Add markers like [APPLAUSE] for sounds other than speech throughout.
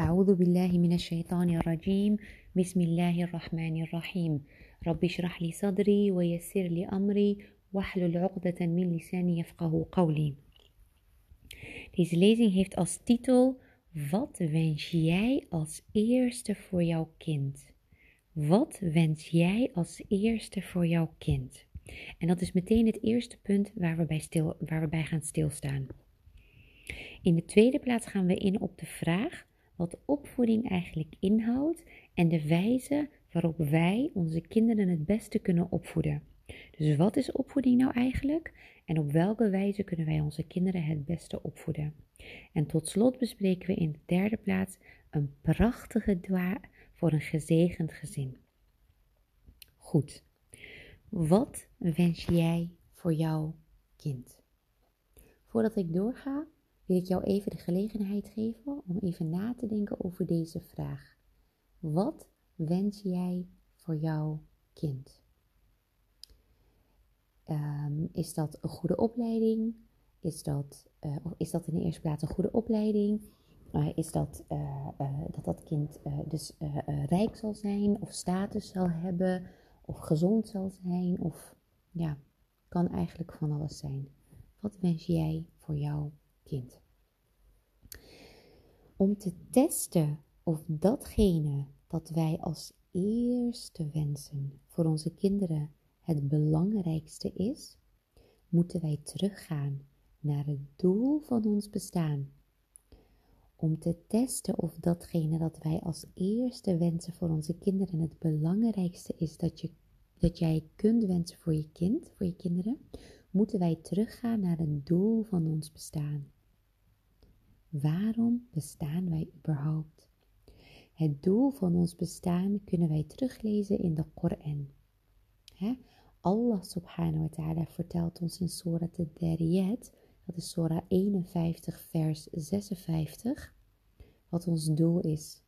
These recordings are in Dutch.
أعوذ بالله من الشيطان الرجيم بسم الله الرحمن الرحيم رب اشرح لي صدري ويسر لي أمري واحلل عقدة من لساني يفقه قولي Deze lezing heeft als titel Wat wens jij als eerste voor jouw kind? Wat wens jij als eerste voor jouw kind? En dat is meteen het eerste punt waar we bij, stil, waar we bij gaan stilstaan. In de tweede plaats gaan we in op de vraag wat opvoeding eigenlijk inhoudt en de wijze waarop wij onze kinderen het beste kunnen opvoeden. Dus wat is opvoeding nou eigenlijk en op welke wijze kunnen wij onze kinderen het beste opvoeden? En tot slot bespreken we in de derde plaats een prachtige dwa voor een gezegend gezin. Goed, wat wens jij voor jouw kind? Voordat ik doorga, wil ik jou even de gelegenheid geven om even na te denken over deze vraag. Wat wens jij voor jouw kind? Um, is dat een goede opleiding? Is dat, uh, is dat in de eerste plaats een goede opleiding? Is dat uh, dat dat kind dus rijk zal zijn of status zal hebben of gezond zal zijn of ja, kan eigenlijk van alles zijn. Wat wens jij voor jouw kind? Om te testen of datgene dat wij als eerste wensen voor onze kinderen het belangrijkste is, moeten wij teruggaan naar het doel van ons bestaan. Om te testen of datgene dat wij als eerste wensen voor onze kinderen het belangrijkste is dat, je, dat jij kunt wensen voor je kind, voor je kinderen, moeten wij teruggaan naar het doel van ons bestaan. Waarom bestaan wij überhaupt? Het doel van ons bestaan kunnen wij teruglezen in de Koran. Allah subhanahu wa ta'ala vertelt ons in Surah al-Dariyat, dat is Surah 51 vers 56, wat ons doel is.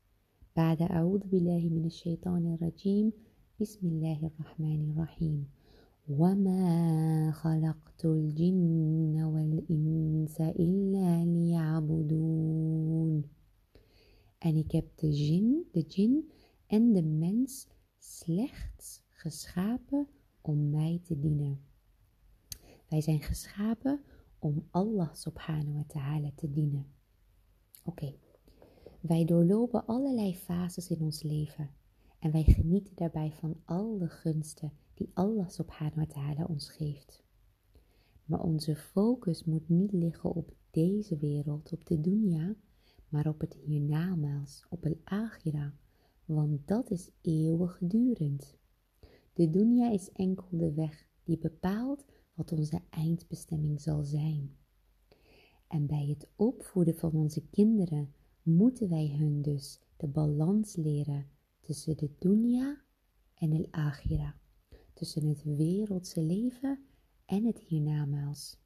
Ba'da billahi minash shaitanir rajim, bismillahirrahmanirrahim. وما خلقت الجن والإنس إلا ليعبدون En ik heb de jin, de jin en de mens slechts geschapen om mij te dienen. Wij zijn geschapen om Allah subhanahu wa ta'ala te dienen. Oké, okay. wij doorlopen allerlei fases in ons leven en wij genieten daarbij van alle gunsten die Allah subhanahu wa ta'ala ons geeft. Maar onze focus moet niet liggen op deze wereld, op de dunya, maar op het hiernamaals, op het agira, want dat is eeuwigdurend. De dunya is enkel de weg die bepaalt wat onze eindbestemming zal zijn. En bij het opvoeden van onze kinderen moeten wij hun dus de balans leren tussen de dunya en het agira tussen het wereldse leven en het hiernamaals.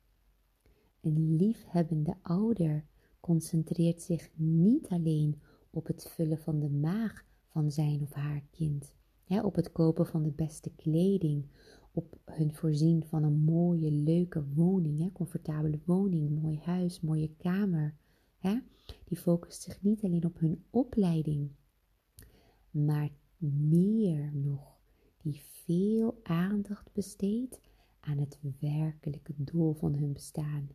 Een liefhebbende ouder concentreert zich niet alleen op het vullen van de maag van zijn of haar kind, hè, op het kopen van de beste kleding, op hun voorzien van een mooie, leuke woning, hè, comfortabele woning, mooi huis, mooie kamer. Hè. Die focust zich niet alleen op hun opleiding, maar meer nog die veel aandacht besteedt aan het werkelijke doel van hun bestaan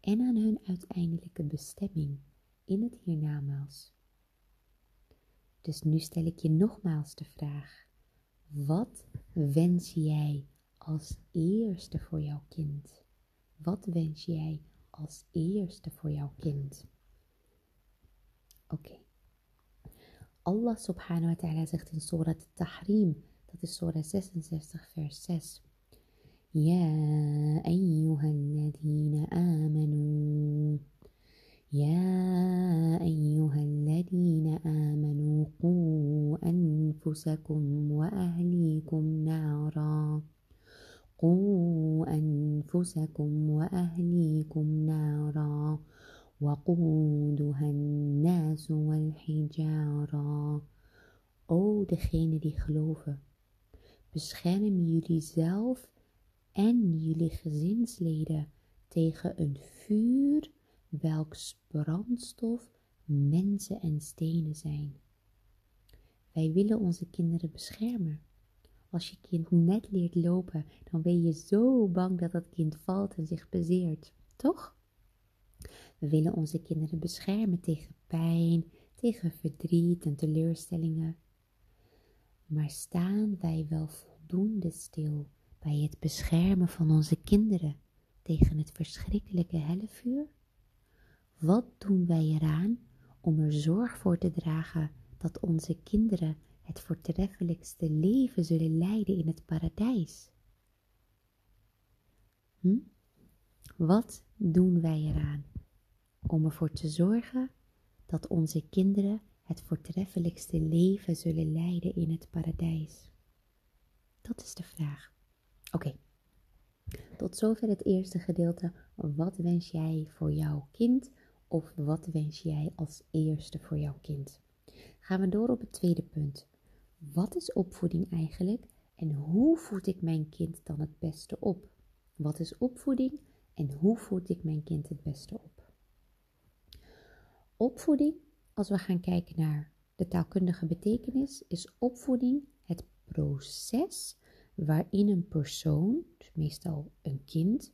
en aan hun uiteindelijke bestemming in het hiernamaals. Dus nu stel ik je nogmaals de vraag: wat wens jij als eerste voor jouw kind? Wat wens jij als eerste voor jouw kind? Oké. Allah subhanahu wa ta'ala zegt in Surah Tahrim dat is Surah 66 vers 6. يا أيها الذين آمنوا يا أيها الذين آمنوا قوا أنفسكم وأهليكم نارا. قوا أنفسكم وأهليكم نارا. وقودها الناس والحجارة. O degene die geloven bescherm jullie zelf en jullie gezinsleden tegen een vuur welks brandstof mensen en stenen zijn. Wij willen onze kinderen beschermen. Als je kind net leert lopen, dan ben je zo bang dat dat kind valt en zich bezeert, toch? We willen onze kinderen beschermen tegen pijn, tegen verdriet en teleurstellingen. Maar staan wij wel voldoende stil bij het beschermen van onze kinderen tegen het verschrikkelijke hellevuur? Wat doen wij eraan om er zorg voor te dragen dat onze kinderen het voortreffelijkste leven zullen leiden in het paradijs? Hm? Wat doen wij eraan om ervoor te zorgen dat onze kinderen het voortreffelijkste leven zullen leiden in het paradijs? Dat is de vraag. Oké, tot zover het eerste gedeelte. Wat wens jij voor jouw kind? Of wat wens jij als eerste voor jouw kind? Gaan we door op het tweede punt. Wat is opvoeding eigenlijk en hoe voed ik mijn kind dan het beste op? Wat is opvoeding en hoe voed ik mijn kind het beste op? Opvoeding, als we gaan kijken naar de taalkundige betekenis, is opvoeding het proces waarin een persoon, dus meestal een kind,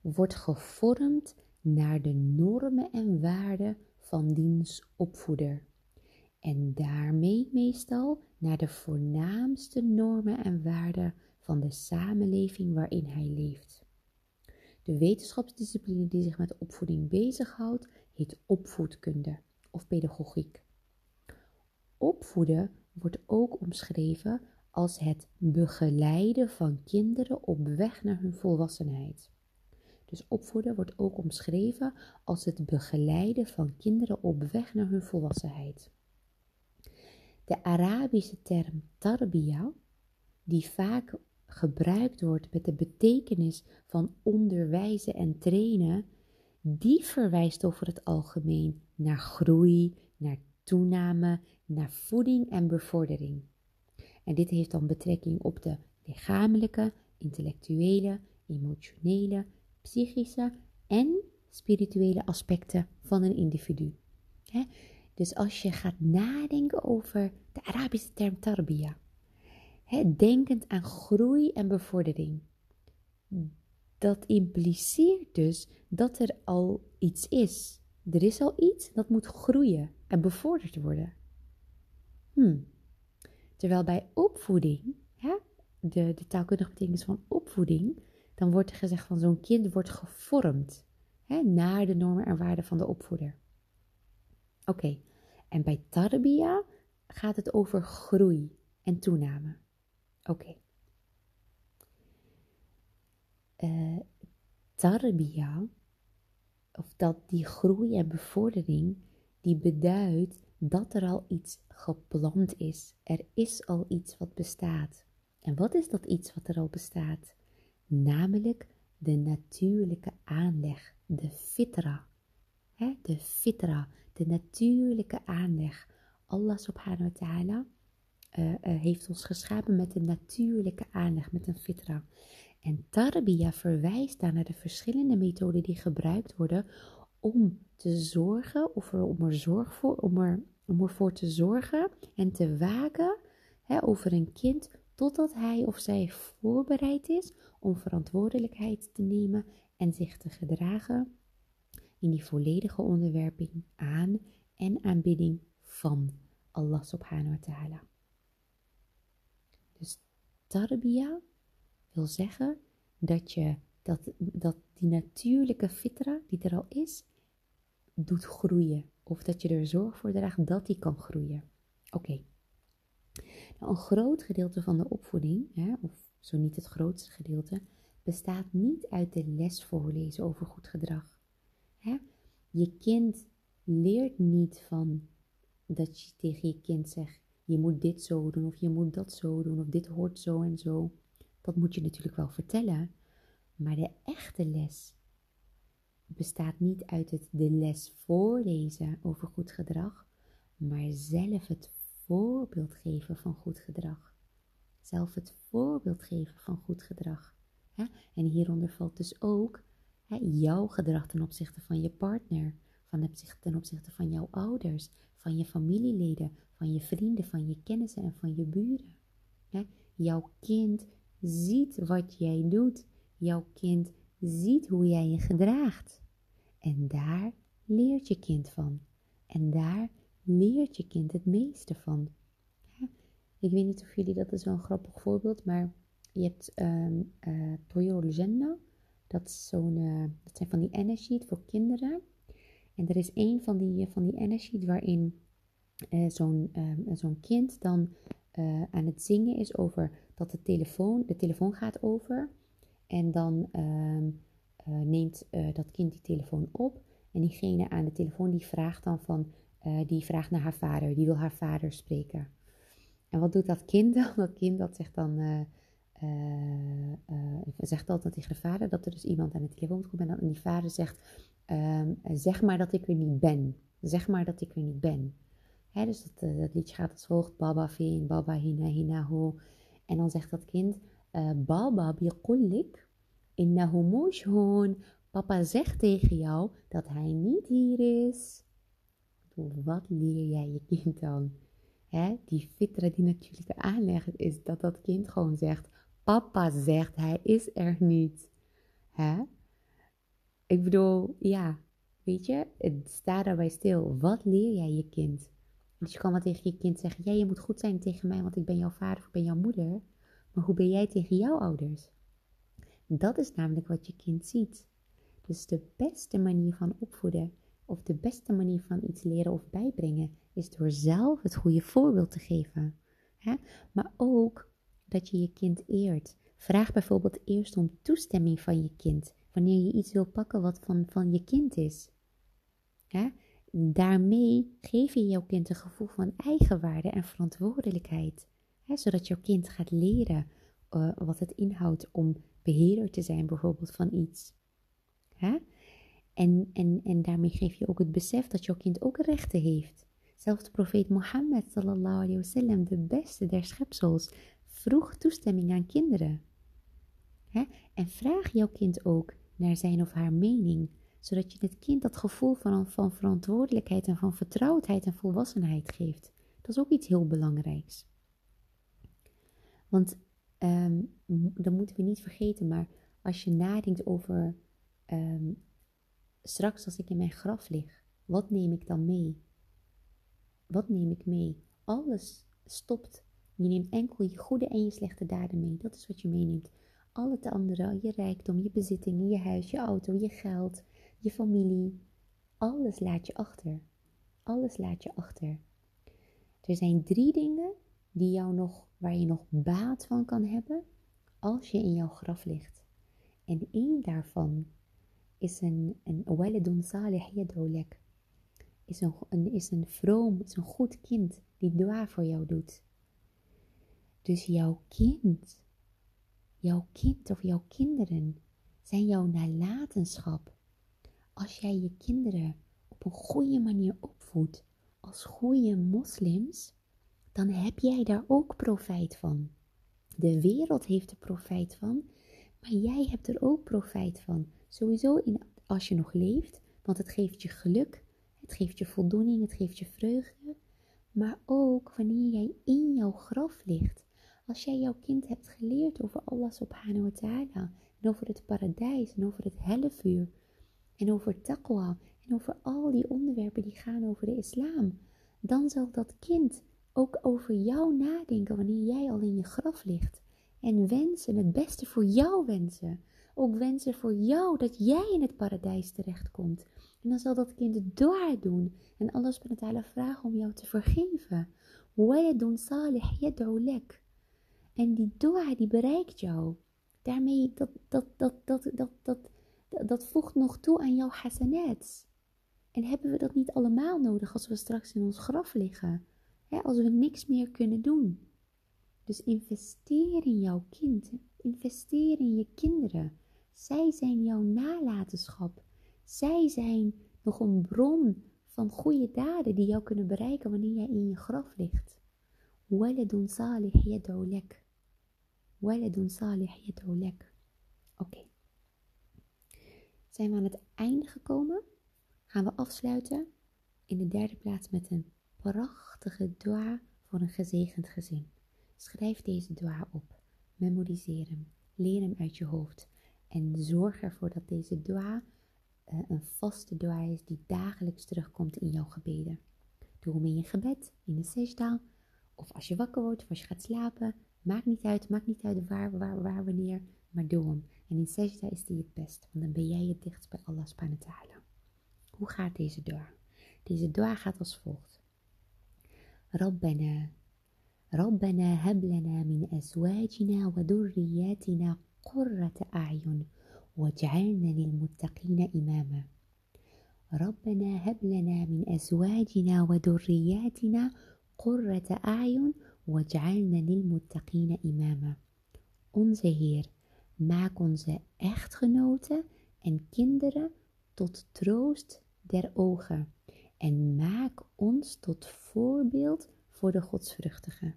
wordt gevormd naar de normen en waarden van diens opvoeder. En daarmee meestal naar de voornaamste normen en waarden van de samenleving waarin hij leeft. De wetenschapsdiscipline die zich met opvoeding bezighoudt, heet opvoedkunde of pedagogiek. Opvoeden wordt ook omschreven als het begeleiden van kinderen op weg naar hun volwassenheid. Dus opvoeden wordt ook omschreven als het begeleiden van kinderen op weg naar hun volwassenheid. De Arabische term tarbiyah, die vaak gebruikt wordt met de betekenis van onderwijzen en trainen, die verwijst over het algemeen naar groei, naar toename, naar voeding en bevordering. En dit heeft dan betrekking op de lichamelijke, intellectuele, emotionele, psychische en spirituele aspecten van een individu. Dus als je gaat nadenken over de Arabische term tarbiyah, denkend aan groei en bevordering, dat impliceert dus dat er al iets is. Er is al iets dat moet groeien en bevorderd worden. Hmm. Terwijl bij opvoeding, de, de taalkundige betekenis van opvoeding, dan wordt er gezegd van zo'n kind wordt gevormd hè, naar de normen en waarden van de opvoeder. Oké, en bij tarbia gaat het over groei en toename. Oké. Uh, of dat die groei en bevordering, die beduidt dat er al iets gepland is. Er is al iets wat bestaat. En wat is dat iets wat er al bestaat? Namelijk de natuurlijke aanleg, de fitra. de fitra, de natuurlijke aanleg. Allah subhanahu wa ta'ala uh, uh, heeft ons geschapen met een natuurlijke aanleg, met een fitra. En tarbiyah verwijst daar naar de verschillende methoden die gebruikt worden om te zorgen, of om er zorg voor, om, er, om ervoor te zorgen en te waken hè, over een kind totdat hij of zij voorbereid is om verantwoordelijkheid te nemen en zich te gedragen in die volledige onderwerping aan en aanbidding van Allah subhanahu wa ta'ala. Tarbiyah wil zeggen dat je dat, dat die natuurlijke fitra die er al is, doet groeien. Of dat je er zorg voor draagt dat die kan groeien. Oké. Nou, een groot gedeelte van de opvoeding, hè, of zo niet het grootste gedeelte, bestaat niet uit de les voorlezen over goed gedrag. Hè? Je kind leert niet van dat je tegen je kind zegt: je moet dit zo doen, of je moet dat zo doen, of dit hoort zo en zo. Dat moet je natuurlijk wel vertellen. Maar de echte les bestaat niet uit het de les voorlezen over goed gedrag, maar zelf het voorbeeld geven van goed gedrag. Zelf het voorbeeld geven van goed gedrag. En hieronder valt dus ook jouw gedrag ten opzichte van je partner, van ten opzichte van jouw ouders, van je familieleden, van je vrienden, van je kennissen en van je buren. Jouw kind ziet wat jij doet. Jouw kind ziet hoe jij je gedraagt. En daar leert je kind van. En daar leert je kind het meeste van. Ik weet niet of jullie, dat is wel een grappig voorbeeld, maar je hebt um, uh, Dat, is zo'n, uh, dat zijn van die energy voor kinderen. En er is een van die, van die waarin uh, zo'n kind dan uh, aan het zingen is over dat de telefoon, de telefoon gaat over. En dan uh, neemt dat kind die telefoon op. En diegene aan de telefoon die vraagt dan van, die vraagt naar haar vader. Die wil haar vader spreken. En wat doet dat kind dan? [LAUGHS] Dat kind dat zegt dan, zegt altijd tegen de vader dat er dus iemand aan de telefoon komt. En, dan, die vader zegt, um, zeg maar dat ik er niet ben. Zeg maar dat ik er niet ben dus dat, uh, dat, liedje gaat als volgt. Baba fin, baba hina hina ho. En dan zegt dat kind, uh, Baba biqullik innahu mushhun. Papa zegt tegen jou dat hij niet hier is. Wat leer jij je kind dan? Hè? Die fitra die natuurlijke aanleg is dat dat kind gewoon zegt, papa zegt hij is er niet. Hè? Ik bedoel, ja, weet je, sta daarbij stil. Wat leer jij je kind? Dus je kan wel tegen je kind zeggen: Ja, je moet goed zijn tegen mij, want ik ben jouw vader of ik ben jouw moeder. Maar hoe ben jij tegen jouw ouders? Dat is namelijk wat je kind ziet. Dus de beste manier van opvoeden, of de beste manier van iets leren of bijbrengen, is door zelf het goede voorbeeld te geven. Maar ook dat je je kind eert. Vraag bijvoorbeeld eerst om toestemming van je kind wanneer je iets wil pakken wat van, van je kind is. Daarmee geef je jouw kind een gevoel van eigenwaarde en verantwoordelijkheid. Hè, zodat jouw kind gaat leren uh, wat het inhoudt om beheerder te zijn, bijvoorbeeld van iets. En, en, en daarmee geef je ook het besef dat jouw kind ook rechten heeft. Zelfs de profeet Mohammed, sallallahu alayhi wasallam, de beste der schepsels, vroeg toestemming aan kinderen. Hè? En vraag jouw kind ook naar zijn of haar mening zodat je het kind dat gevoel van, van verantwoordelijkheid en van vertrouwdheid en volwassenheid geeft. Dat is ook iets heel belangrijks. Want um, dat moeten we niet vergeten, maar als je nadenkt over um, straks als ik in mijn graf lig, wat neem ik dan mee? Wat neem ik mee? Alles stopt. Je neemt enkel je goede en je slechte daden mee. Dat is wat je meeneemt. Al het andere, je rijkdom, je bezittingen, je huis, je auto, je geld, je familie, alles laat je achter. Alles laat je achter. Er zijn drie dingen die jou nog, waar je nog baat van kan hebben als je in jouw graf ligt. En één daarvan is een, een salih yadulek. Is een, is een vroom, is een goed kind die dua voor jou doet. Dus jouw kind, jouw kind of jouw kinderen zijn jouw nalatenschap als jij je kinderen op een goede manier opvoedt als goede moslims, dan heb jij daar ook profijt van. De wereld heeft er profijt van, maar jij hebt er ook profijt van. Sowieso in, als je nog leeft, want het geeft je geluk, het geeft je voldoening, het geeft je vreugde. Maar ook wanneer jij in jouw graf ligt. Als jij jouw kind hebt geleerd over Allah subhanahu wa ta'ala en over het paradijs en over het hellevuur en over taqwa en over al die onderwerpen die gaan over de islam, dan zal dat kind ook over jou nadenken wanneer jij al in je graf ligt. En wensen, het beste voor jou wensen. Ook wensen voor jou dat jij in het paradijs terechtkomt. En dan zal dat kind dua doen en alles met het vragen om jou te vergeven. doen salih yad'u lek. En die dua die bereikt jou. Daarmee dat, dat, dat, dat, dat, dat, dat voegt nog toe aan jouw hasanat. En hebben we dat niet allemaal nodig als we straks in ons graf liggen? als we niks meer kunnen doen. Dus investeer in jouw kind. Investeer in je kinderen. Zij zijn jouw nalatenschap. Zij zijn nog een bron van goede daden die jou kunnen bereiken wanneer jij in je graf ligt. Waladun salih yad'u lek. Waladun salih yad'u lek. Oké zijn we aan het einde gekomen. gaan we afsluiten in de derde plaats met een prachtige dua voor een gezegend gezin. Schrijf deze dua op, memoriseer hem, leer hem uit je hoofd en zorg ervoor dat deze dua uh, een vaste dua is die dagelijks terugkomt in jouw gebeden. Doe hem in je gebed, in de sejda, of als je wakker wordt of als je gaat slapen. Maakt niet uit, maakt niet uit waar, waar, waar, wanneer, maar doe hem. En in sejda is die het best, want dan ben jij het dichtst bij Allah subhanahu wa ta'ala. Hoe gaat deze dua? Deze dua gaat als volgt. ربنا ربنا هب لنا من أزواجنا وذرياتنا قرة أعين واجعلنا للمتقين إماما ربنا هب لنا من أزواجنا وذرياتنا قرة أعين واجعلنا للمتقين إماما Onze Heer, maak onze echtgenoten en kinderen tot troost der ogen en maak ons tot voorbeeld voor de godsvruchtigen.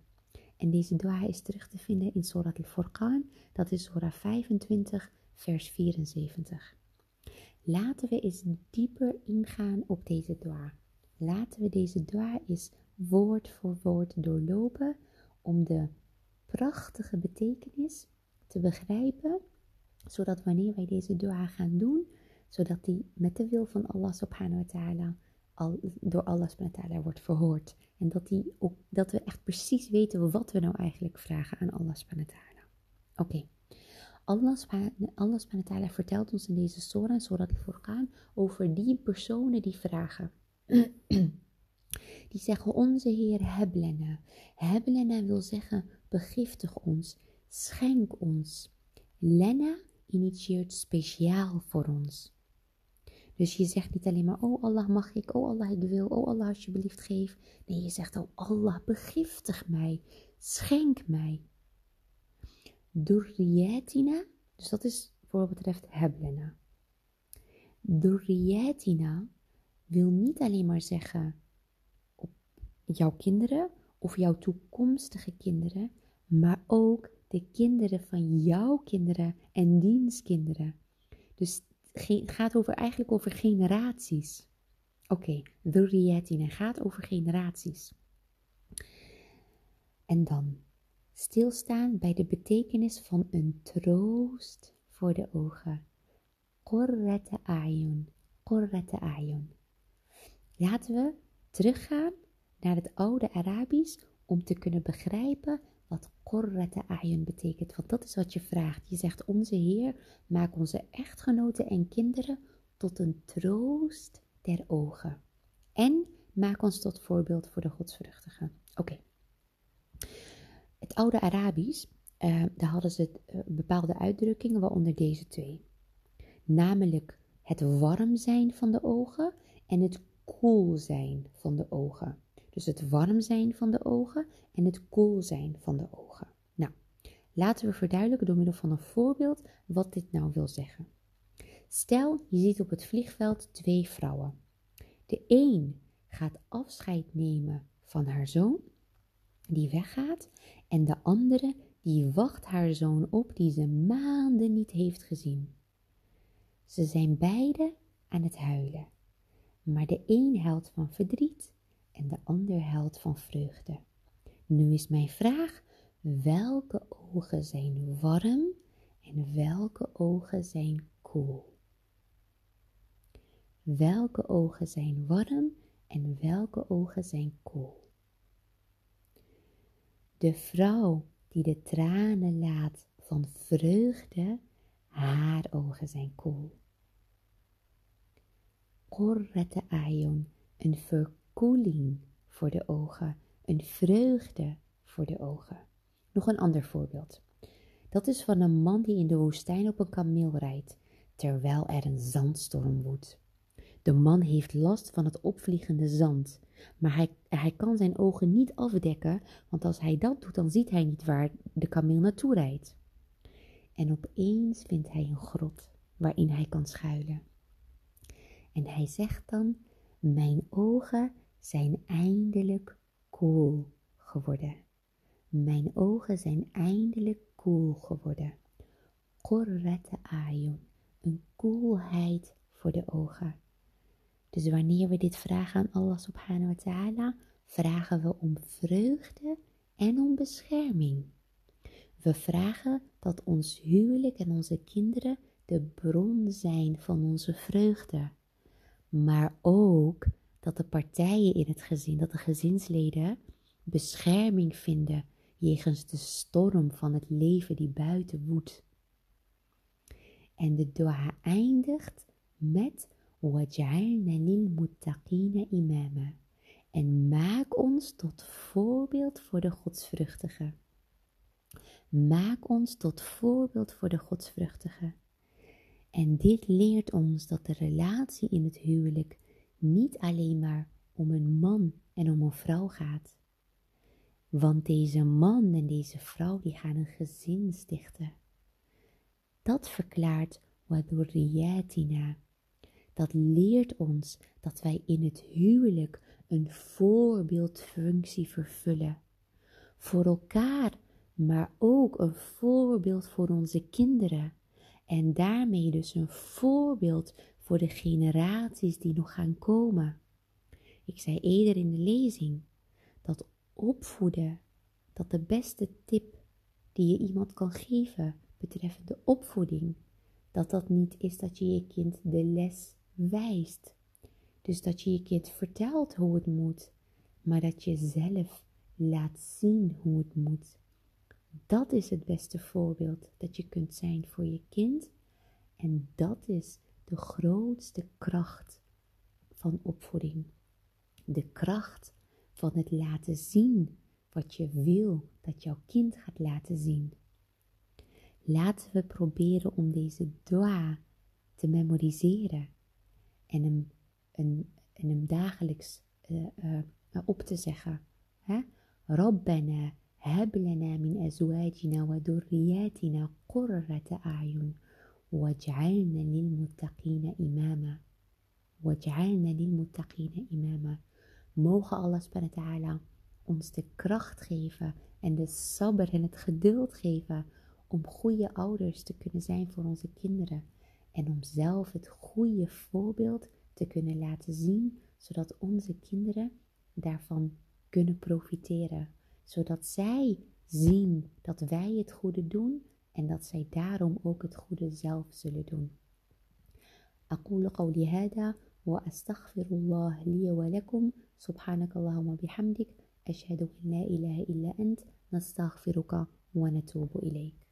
En deze dua is terug te vinden in Surat al-Furqan, dat is Surah 25, vers 74. Laten we eens dieper ingaan op deze dua. Laten we deze dua eens woord voor woord doorlopen om de prachtige betekenis te begrijpen, zodat wanneer wij deze dua gaan doen, zodat die met de wil van Allah subhanahu wa ta'ala al, door Allah subhanahu wa ta'ala wordt verhoord. En dat, die ook, dat we echt precies weten wat we nou eigenlijk vragen aan Allah subhanahu wa ta'ala. Oké. Okay. Allah, subhanahu wa ta'ala vertelt ons in deze surah, surah al-Furqan, over die personen die vragen. [CLEARS THROAT] die zeggen, onze Heer, heblena. Heblena wil zeggen, begiftig ons, schenk ons. Lena initieert speciaal voor ons. Dus je zegt niet alleen maar, oh Allah mag ik, oh Allah ik wil, oh Allah alsjeblieft geef. Nee, je zegt, oh Allah begiftig mij, schenk mij. Durriyatina, dus dat is voor wat betreft heblena. Durriyatina wil niet alleen maar zeggen jouw kinderen of jouw toekomstige kinderen, maar ook de kinderen van jouw kinderen en diens kinderen. Dus het gaat over, eigenlijk over generaties. Oké, okay, gaat over generaties. En dan stilstaan bij de betekenis van een troost voor de ogen. Qurrata ayun, qurrata ayun. Laten we teruggaan naar het oude Arabisch om te kunnen begrijpen wat qurrata ayun betekent. Want dat is wat je vraagt. Je zegt, onze Heer, maak onze echtgenoten en kinderen tot een troost der ogen. En maak ons tot voorbeeld voor de godsvruchtigen. Oké. Het oude Arabisch, uh, daar hadden ze uh, bepaalde uitdrukkingen, waaronder deze twee. Namelijk het warm zijn van de ogen en het koel zijn van de ogen. Dus het warm zijn van de ogen en het koel zijn van de ogen. Nou, laten we verduidelijken door middel van een voorbeeld wat dit nou wil zeggen. Stel, je ziet op het vliegveld twee vrouwen. De een gaat afscheid nemen van haar zoon, die weggaat, en de andere die wacht haar zoon op die ze maanden niet heeft gezien. Ze zijn beide aan het huilen, maar de een huilt van verdriet en de ander huilt van vreugde. Nu is mijn vraag, welke ogen zijn warm en welke ogen zijn koel? Welke ogen zijn warm en welke ogen zijn koel? De vrouw die de tranen laat van vreugde, haar ogen zijn koel. Qurrata ayun, een ver koeling voor de ogen, een vreugde voor de ogen. Nog een ander voorbeeld. Dat is van een man die in de woestijn op een kameel rijdt, terwijl er een zandstorm woedt. De man heeft last van het opvliegende zand, maar hij, hij kan zijn ogen niet afdekken, want als hij dat doet, dan ziet hij niet waar de kameel naartoe rijdt. En opeens vindt hij een grot waarin hij kan schuilen. En hij zegt dan: Mijn ogen zijn eindelijk koel geworden. Mijn ogen zijn eindelijk koel geworden. Qurrata ayun, een koelheid voor de ogen. Dus wanneer we dit vragen aan Allah subhanahu wa ta'ala, vragen we om vreugde en om bescherming. We vragen dat ons huwelijk en onze kinderen de bron zijn van onze vreugde. Maar ook dat de partijen in het gezin, dat de gezinsleden bescherming vinden jegens de storm van het leven die buiten woedt. En de dua eindigt met وَجْعَلْنَا لِلْمُتَّقِينَ imama. En maak ons tot voorbeeld voor de godsvruchtigen. Maak ons tot voorbeeld voor de godsvruchtigen. En dit leert ons dat de relatie in het huwelijk niet alleen maar om een man en om een vrouw gaat. Want deze man en deze vrouw die gaan een gezin stichten. Dat verklaart wadurriyatina. Dat leert ons dat wij in het huwelijk een voorbeeldfunctie vervullen. Voor elkaar, maar ook een voorbeeld voor onze kinderen. En daarmee dus een voorbeeld voor de generaties die nog gaan komen. Ik zei eerder in de lezing dat opvoeden, dat de beste tip die je iemand kan geven betreffende opvoeding, dat dat niet is dat je je kind de les wijst. Dus dat je je kind vertelt hoe het moet, maar dat je zelf laat zien hoe het moet. Dat is het beste voorbeeld dat je kunt zijn voor je kind. En dat is de grootste kracht van opvoeding. De kracht van het laten zien wat je wil dat jouw kind gaat laten zien. Laten we proberen om deze dua te memoriseren en hem, en, en hem dagelijks uh, uh, op te zeggen. Hè? Rabbana هب لنا من أزواجنا وذرياتنا قرة أعين واجعلنا للمتقين إماما واجعلنا للمتقين إماما Mogen Allah subhanahu wa ta'ala ons de kracht geven en de sabber en het geduld geven om goede ouders te kunnen zijn voor onze kinderen en om zelf het goede voorbeeld te kunnen laten zien, zodat onze kinderen daarvan kunnen profiteren zodat zij zien dat wij het goede doen en dat zij daarom ook het goede zelf zullen doen. أقول قولي هذا وأستغفر الله لي ولكم. سبحانك اللهم وبحمدك. أشهد أن لا إله إلا أنت. نستغفرك ونتوب إليك.